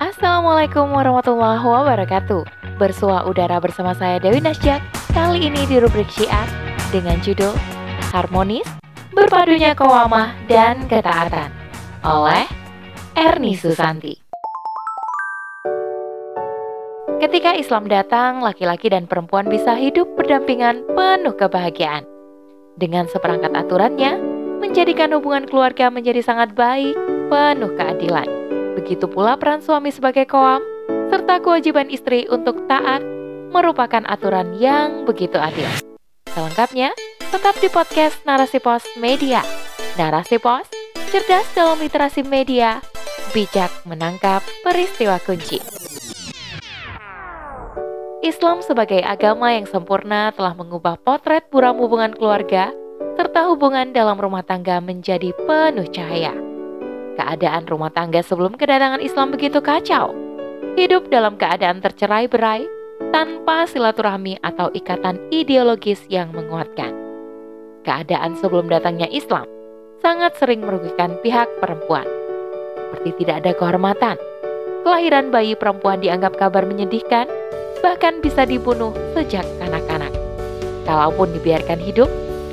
Assalamualaikum warahmatullahi wabarakatuh. Bersua udara bersama saya Dewi Nasjak. Kali ini di rubrik Syiar dengan judul Harmonis, Berpadunya Kewamah dan Ketaatan oleh Erni Susanti. Ketika Islam datang, laki-laki dan perempuan bisa hidup berdampingan penuh kebahagiaan. Dengan seperangkat aturannya, menjadikan hubungan keluarga menjadi sangat baik, penuh keadilan. Begitu pula peran suami sebagai koam, serta kewajiban istri untuk taat merupakan aturan yang begitu adil. Selengkapnya, tetap di podcast Narasi Pos Media. Narasi Pos, cerdas dalam literasi media, bijak menangkap peristiwa kunci. Islam sebagai agama yang sempurna telah mengubah potret buram hubungan keluarga serta hubungan dalam rumah tangga menjadi penuh cahaya. Keadaan rumah tangga sebelum kedatangan Islam begitu kacau. Hidup dalam keadaan tercerai-berai tanpa silaturahmi atau ikatan ideologis yang menguatkan. Keadaan sebelum datangnya Islam sangat sering merugikan pihak perempuan. Seperti tidak ada kehormatan, kelahiran bayi perempuan dianggap kabar menyedihkan, bahkan bisa dibunuh sejak kanak-kanak. Kalaupun dibiarkan hidup,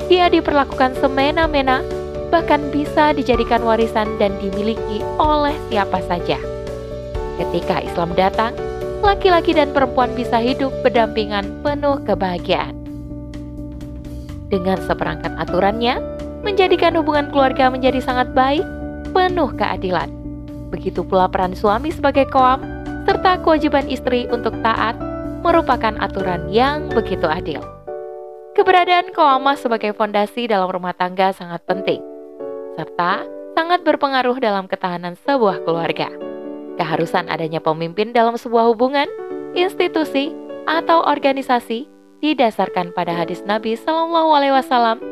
dia diperlakukan semena-mena, bahkan bisa dijadikan warisan dan dimiliki oleh siapa saja. Ketika Islam datang, laki-laki dan perempuan bisa hidup berdampingan penuh kebahagiaan. Dengan seperangkat aturannya, menjadikan hubungan keluarga menjadi sangat baik, penuh keadilan. Begitu pula peran suami sebagai koam, serta kewajiban istri untuk taat merupakan aturan yang begitu adil. Keberadaan koamah sebagai fondasi dalam rumah tangga sangat penting, serta sangat berpengaruh dalam ketahanan sebuah keluarga. Keharusan adanya pemimpin dalam sebuah hubungan, institusi, atau organisasi didasarkan pada hadis Nabi Shallallahu Alaihi Wasallam.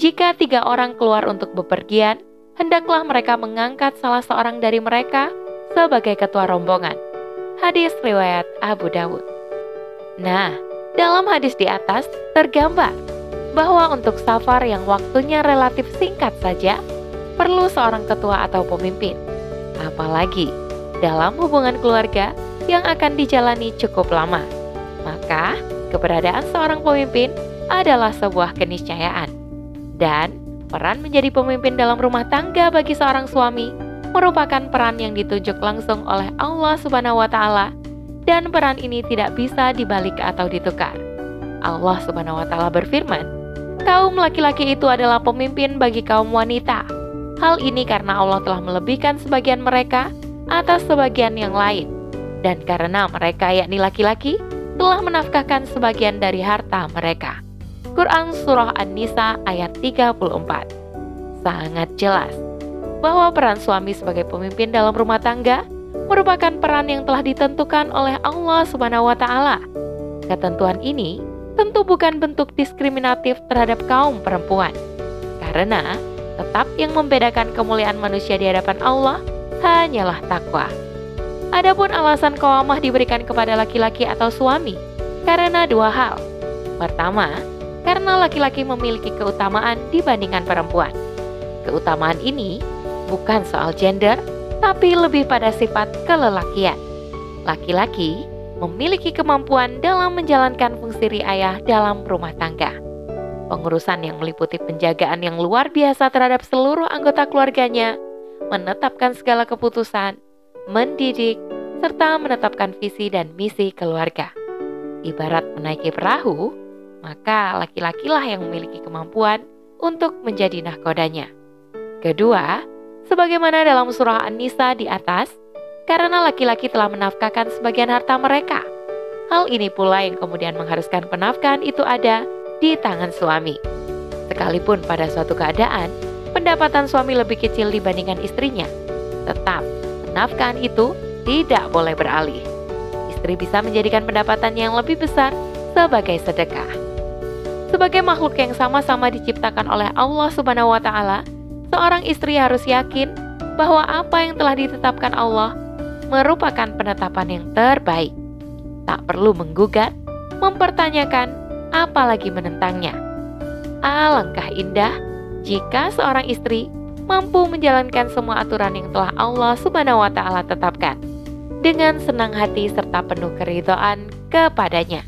Jika tiga orang keluar untuk bepergian, hendaklah mereka mengangkat salah seorang dari mereka sebagai ketua rombongan. Hadis riwayat Abu Dawud. Nah, dalam hadis di atas tergambar bahwa untuk safar yang waktunya relatif singkat saja, perlu seorang ketua atau pemimpin. Apalagi dalam hubungan keluarga yang akan dijalani cukup lama. Maka, keberadaan seorang pemimpin adalah sebuah keniscayaan. Dan peran menjadi pemimpin dalam rumah tangga bagi seorang suami merupakan peran yang ditunjuk langsung oleh Allah Subhanahu wa taala dan peran ini tidak bisa dibalik atau ditukar. Allah Subhanahu wa taala berfirman, "Kaum laki-laki itu adalah pemimpin bagi kaum wanita." Hal ini karena Allah telah melebihkan sebagian mereka atas sebagian yang lain, dan karena mereka yakni laki-laki telah menafkahkan sebagian dari harta mereka. Quran Surah An-Nisa ayat 34 Sangat jelas bahwa peran suami sebagai pemimpin dalam rumah tangga merupakan peran yang telah ditentukan oleh Allah Subhanahu wa taala. Ketentuan ini tentu bukan bentuk diskriminatif terhadap kaum perempuan. Karena tetap yang membedakan kemuliaan manusia di hadapan Allah hanyalah takwa. Adapun alasan kawamah diberikan kepada laki-laki atau suami karena dua hal. Pertama, karena laki-laki memiliki keutamaan dibandingkan perempuan. Keutamaan ini bukan soal gender, tapi lebih pada sifat kelelakian. Laki-laki memiliki kemampuan dalam menjalankan fungsi riayah dalam rumah tangga. Pengurusan yang meliputi penjagaan yang luar biasa terhadap seluruh anggota keluarganya, menetapkan segala keputusan, mendidik, serta menetapkan visi dan misi keluarga. Ibarat menaiki perahu, maka laki-lakilah yang memiliki kemampuan untuk menjadi nahkodanya. Kedua, sebagaimana dalam surah An-Nisa di atas, karena laki-laki telah menafkahkan sebagian harta mereka. Hal ini pula yang kemudian mengharuskan penafkahan itu ada di tangan suami. Sekalipun pada suatu keadaan, pendapatan suami lebih kecil dibandingkan istrinya, tetap penafkahan itu tidak boleh beralih. Istri bisa menjadikan pendapatan yang lebih besar sebagai sedekah. Sebagai makhluk yang sama-sama diciptakan oleh Allah Subhanahu wa taala, seorang istri harus yakin bahwa apa yang telah ditetapkan Allah merupakan penetapan yang terbaik. Tak perlu menggugat, mempertanyakan, apalagi menentangnya. Alangkah indah jika seorang istri mampu menjalankan semua aturan yang telah Allah Subhanahu wa taala tetapkan. dengan senang hati serta penuh keridhaan kepadanya.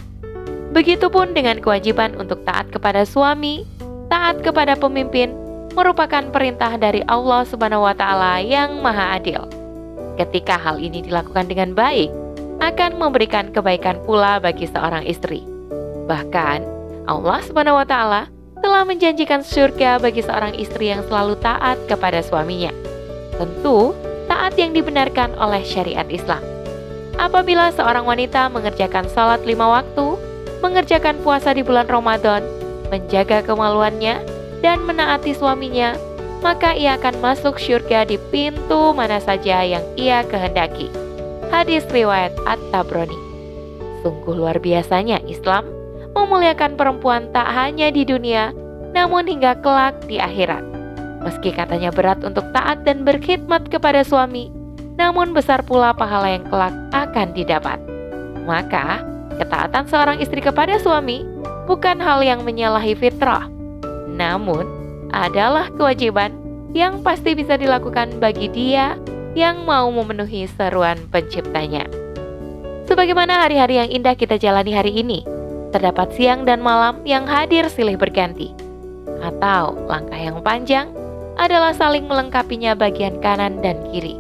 Begitupun dengan kewajiban untuk taat kepada suami, taat kepada pemimpin, merupakan perintah dari Allah Subhanahu wa taala yang Maha Adil. Ketika hal ini dilakukan dengan baik, akan memberikan kebaikan pula bagi seorang istri. Bahkan, Allah taala telah menjanjikan surga bagi seorang istri yang selalu taat kepada suaminya. Tentu, taat yang dibenarkan oleh syariat Islam. Apabila seorang wanita mengerjakan salat lima waktu, mengerjakan puasa di bulan Ramadan, menjaga kemaluannya, dan menaati suaminya, maka ia akan masuk surga di pintu mana saja yang ia kehendaki. Hadis riwayat At-Tabrani. Sungguh luar biasanya Islam memuliakan perempuan tak hanya di dunia, namun hingga kelak di akhirat. Meski katanya berat untuk taat dan berkhidmat kepada suami, namun besar pula pahala yang kelak akan didapat. Maka, Ketaatan seorang istri kepada suami bukan hal yang menyalahi fitrah, namun adalah kewajiban yang pasti bisa dilakukan bagi dia yang mau memenuhi seruan penciptanya. Sebagaimana hari-hari yang indah kita jalani hari ini, terdapat siang dan malam yang hadir silih berganti. Atau langkah yang panjang adalah saling melengkapinya bagian kanan dan kiri.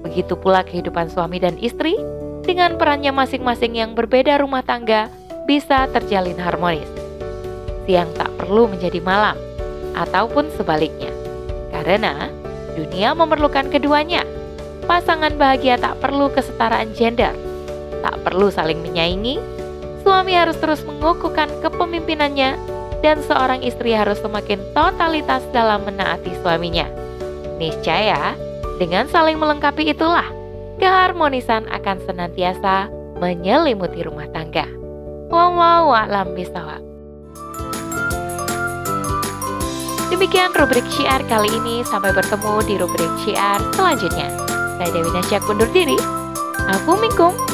Begitu pula kehidupan suami dan istri dengan perannya masing-masing yang berbeda rumah tangga bisa terjalin harmonis. Siang tak perlu menjadi malam, ataupun sebaliknya. Karena dunia memerlukan keduanya. Pasangan bahagia tak perlu kesetaraan gender, tak perlu saling menyaingi. Suami harus terus mengukuhkan kepemimpinannya dan seorang istri harus semakin totalitas dalam menaati suaminya. Niscaya, dengan saling melengkapi itulah keharmonisan akan senantiasa menyelimuti rumah tangga. Wallahu a'lam bishawab. Demikian rubrik syiar kali ini. Sampai bertemu di rubrik syiar selanjutnya. Saya Dewi Nasyak undur diri. Aku Minkum.